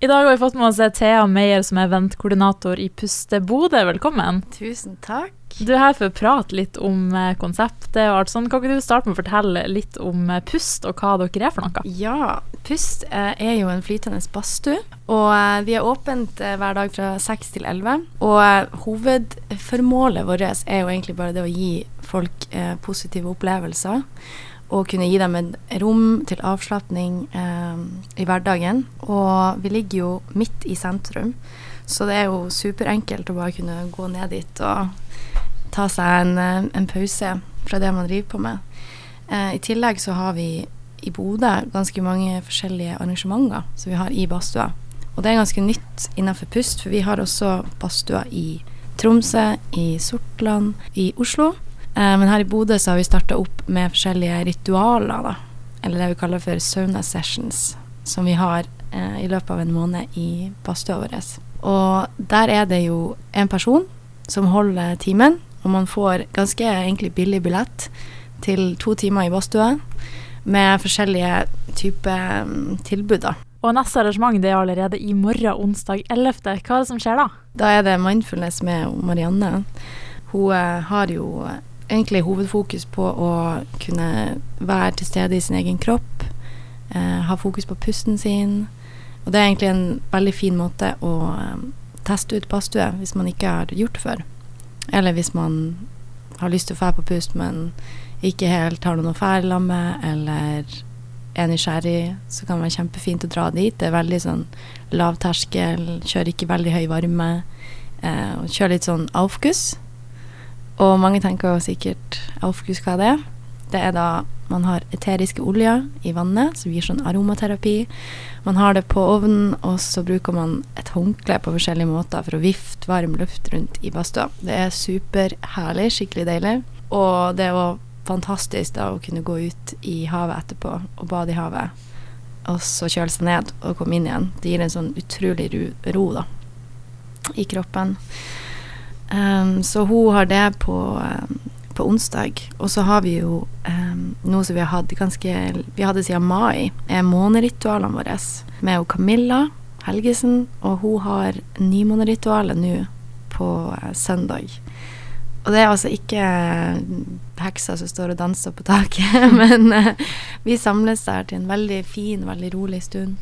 I dag har vi fått med oss Thea Meyer, som er eventkoordinator i Puste Bodø. Velkommen. Tusen takk. Du er her for å prate litt om eh, konseptet og alt sånt. Kan ikke du starte med å fortelle litt om eh, Pust, og hva dere er for noe? Ja, Pust eh, er jo en flytende badstue. Og vi er åpent hver dag fra 6 til 11. Og hovedformålet vårt er jo egentlig bare det å gi folk positive opplevelser og kunne gi dem et rom til avslapning eh, i hverdagen. Og vi ligger jo midt i sentrum, så det er jo superenkelt å bare kunne gå ned dit og ta seg en, eh, en pause fra det man driver på med. Eh, I tillegg så har vi i Bodø ganske mange forskjellige arrangementer som vi har i badstua. Og det er ganske nytt innenfor Pust, for vi har også badstua i Tromsø, i Sortland, i Oslo. Eh, men her i Bodø så har vi starta opp med forskjellige ritualer, da. Eller det vi kaller for sauna sessions, som vi har eh, i løpet av en måned i badstua vår. Og der er det jo en person som holder timen, og man får ganske egentlig billig billett til to timer i badstua med forskjellige typer um, tilbud, da. Og neste arrangement det er allerede i morgen, onsdag 11. Hva er det som skjer da? Da er det mindfulness med Marianne. Hun eh, har jo egentlig hovedfokus på å kunne være til stede i sin egen kropp. Eh, ha fokus på pusten sin. Og det er egentlig en veldig fin måte å um, teste ut badstue hvis man ikke har gjort det før. Eller hvis man har lyst til å fære på pust, men ikke helt har noen å fære sammen med, eller er nysgjerrig, så kan det være kjempefint å dra dit. Det er veldig sånn lavterskel, kjører ikke veldig høy varme. Eh, og kjører litt sånn avfokus. Og mange tenker sikkert Alfkus, hva det er. Det er da man har eteriske oljer i vannet, som gir sånn aromaterapi. Man har det på ovnen, og så bruker man et håndkle på forskjellige måter for å vifte varm luft rundt i badstua. Det er superherlig, skikkelig deilig. Og det er òg fantastisk da å kunne gå ut i havet etterpå og bade i havet. Og så kjøle seg ned og komme inn igjen. Det gir en sånn utrolig ro, ro da, i kroppen. Um, så hun har det på, um, på, onsdag. Og så har vi jo um, noe som vi har hatt ganske Vi hadde siden mai, er måneritualene våre med Camilla Helgesen. Og hun har nymåneritualet nå på uh, søndag. Og det er altså ikke heksa som står og danser på taket, men uh, vi samles der til en veldig fin, veldig rolig stund.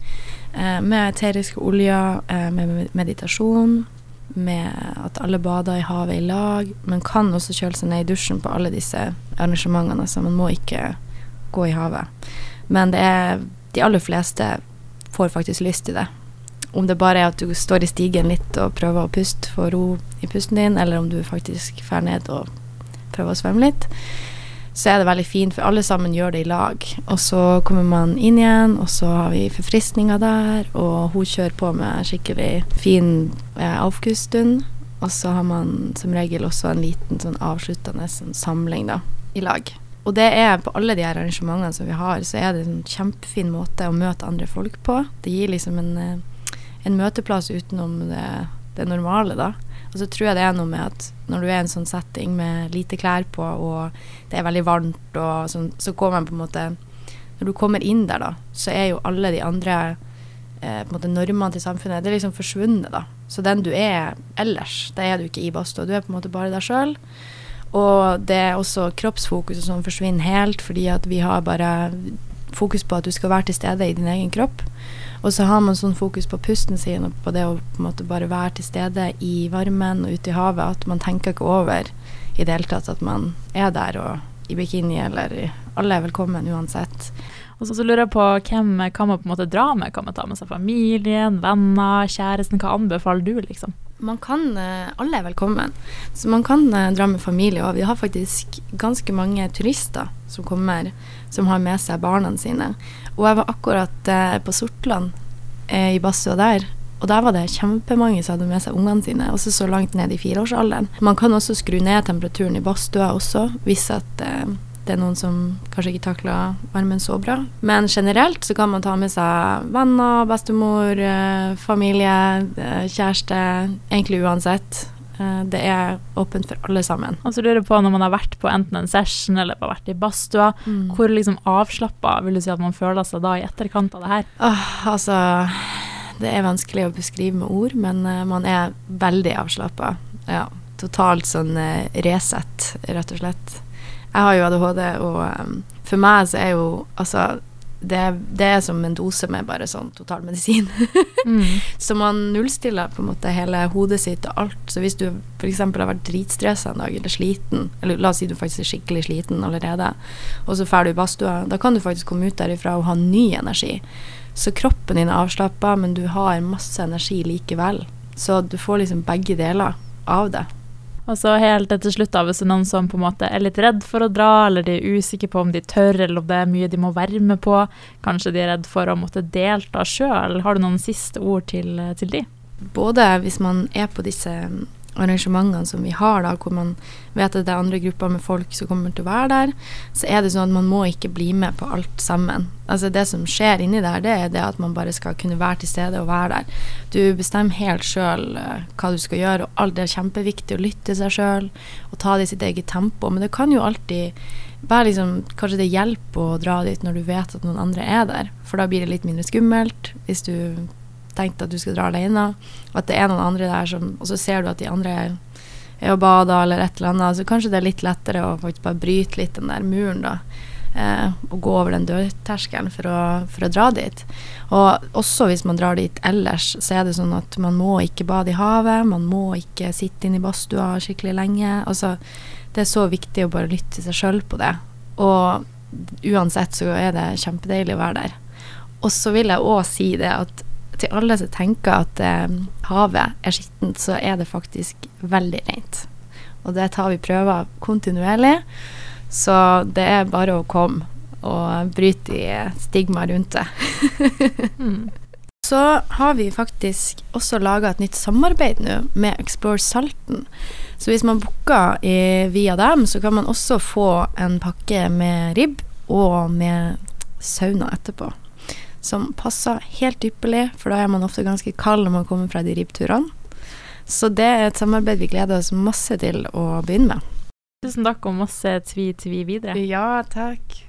Uh, med eteriske oljer, med meditasjon med at alle bader i havet i lag. Man kan også kjøle seg ned i dusjen på alle disse arrangementene, så man må ikke gå i havet. Men er de aller fleste får faktisk lyst til det. Om det bare er at du står i stigen litt og prøver å puste, få ro i pusten din, eller om du faktisk drar ned og prøver å svømme litt så er det veldig fint, for alle sammen gjør det i lag. Og så kommer man inn igjen, og så har vi forfriskninger der, og hun kjører på med skikkelig fin eh, avkuststund. Og så har man som regel også en liten sånn avsluttende sånn samling da, i lag. Og det er på alle de her arrangementene som vi har, så er det en kjempefin måte å møte andre folk på. Det gir liksom en, eh, en møteplass utenom det, det normale, da. Og så tror jeg det er noe med at når du er i en sånn setting med lite klær på, og det er veldig varmt, og sånn, så kommer man på en måte Når du kommer inn der, da, så er jo alle de andre eh, på en måte normene til samfunnet Det er liksom forsvunnet, da. Så den du er ellers, det er du ikke i badstua. Du er på en måte bare deg sjøl. Og det er også kroppsfokuset som forsvinner helt, fordi at vi har bare fokus på at du skal være til stede i din egen kropp. Og så har man sånn fokus på pusten sin og på det å på en måte bare være til stede i varmen og ute i havet at man tenker ikke over i det hele tatt at man er der og i bikini eller Alle er velkommen uansett. Og så, så lurer jeg på hvem kan man på en måte dra med? Kan man ta med seg familien, venner, kjæresten? Hva anbefaler du, liksom? Man kan, eh, Alle er velkommen. Så man kan eh, dra med familie òg. Vi har faktisk ganske mange turister som kommer, som har med seg barna sine. Og jeg var akkurat eh, på Sortland i badstua der. Og der var det kjempemange som hadde med seg ungene sine, også så langt ned i fireårsalderen. Man kan også skru ned temperaturen i badstua også, hvis at eh, det er noen som kanskje ikke takler varmen så bra. Men generelt så kan man ta med seg venner, bestemor, eh, familie, eh, kjæreste. Egentlig uansett. Eh, det er åpent for alle sammen. Og så lurer jeg på, når man har vært på enten en session eller har vært i badstua, mm. hvor liksom avslappa vil du si at man føler seg da i etterkant av det her? Oh, altså det er vanskelig å beskrive med ord, men man er veldig avslappa. Ja, totalt sånn Resett, rett og slett. Jeg har jo ADHD, og um, for meg så er jo altså det, det, er som en dose med bare sånn totalmedisin. mm. Så man nullstiller på en måte hele hodet sitt og alt. Så hvis du f.eks. har vært dritstressa en dag eller sliten, eller la oss si du faktisk er skikkelig sliten allerede, og så drar du i badstua, da kan du faktisk komme ut derifra og ha ny energi. Så kroppen din er avslappa, men du har masse energi likevel. Så du får liksom begge deler av det. Og så helt til slutt, da, hvis det er noen som på en måte er litt redd for å dra, eller de er usikre på om de tør, eller om det er mye de må være med på, kanskje de er redd for å måtte delta sjøl, har du noen siste ord til, til de? Både hvis man er på disse arrangementene som vi har, da, hvor man vet at det er andre grupper med folk som kommer til å være der, så er det sånn at man må ikke bli med på alt sammen. Altså Det som skjer inni der, det er det at man bare skal kunne være til stede og være der. Du bestemmer helt sjøl uh, hva du skal gjøre, og alt det er kjempeviktig å lytte til seg sjøl og ta det i sitt eget tempo. Men det kan jo alltid være liksom Kanskje det hjelper å dra dit når du vet at noen andre er der, for da blir det litt mindre skummelt. Hvis du tenkt at du skal dra alene, at det er noen andre der som Og så ser du at de andre er, og bader eller et eller annet, så kanskje det er litt lettere å faktisk bare bryte litt den der muren, da. Eh, og gå over den dørterskelen for, for, å dra dit. Og også hvis man drar dit ellers, så er det sånn at man må ikke bade i havet, man må ikke sitte inne i badstua skikkelig lenge. Altså, det er så viktig å bare lytte til seg sjøl på det. Og uansett så er det kjempedeilig å være der. Og så vil jeg òg si det at til alle som tenker at eh, havet er skittent, så er det faktisk veldig rent. Og det tar vi prøver kontinuerlig. Så det er bare å komme og bryte i stigma rundt det. mm. Så har vi faktisk også laga et nytt samarbeid nå med Explore Salten. Så hvis man booker via dem, så kan man også få en pakke med ribb og med sauna etterpå som passer helt ypperlig, for da er man ofte ganske kald når man kommer fra de ribbturene. Så det er et samarbeid vi gleder oss masse til å begynne med. Tusen takk og masse tvi-tvi videre. Ja, takk.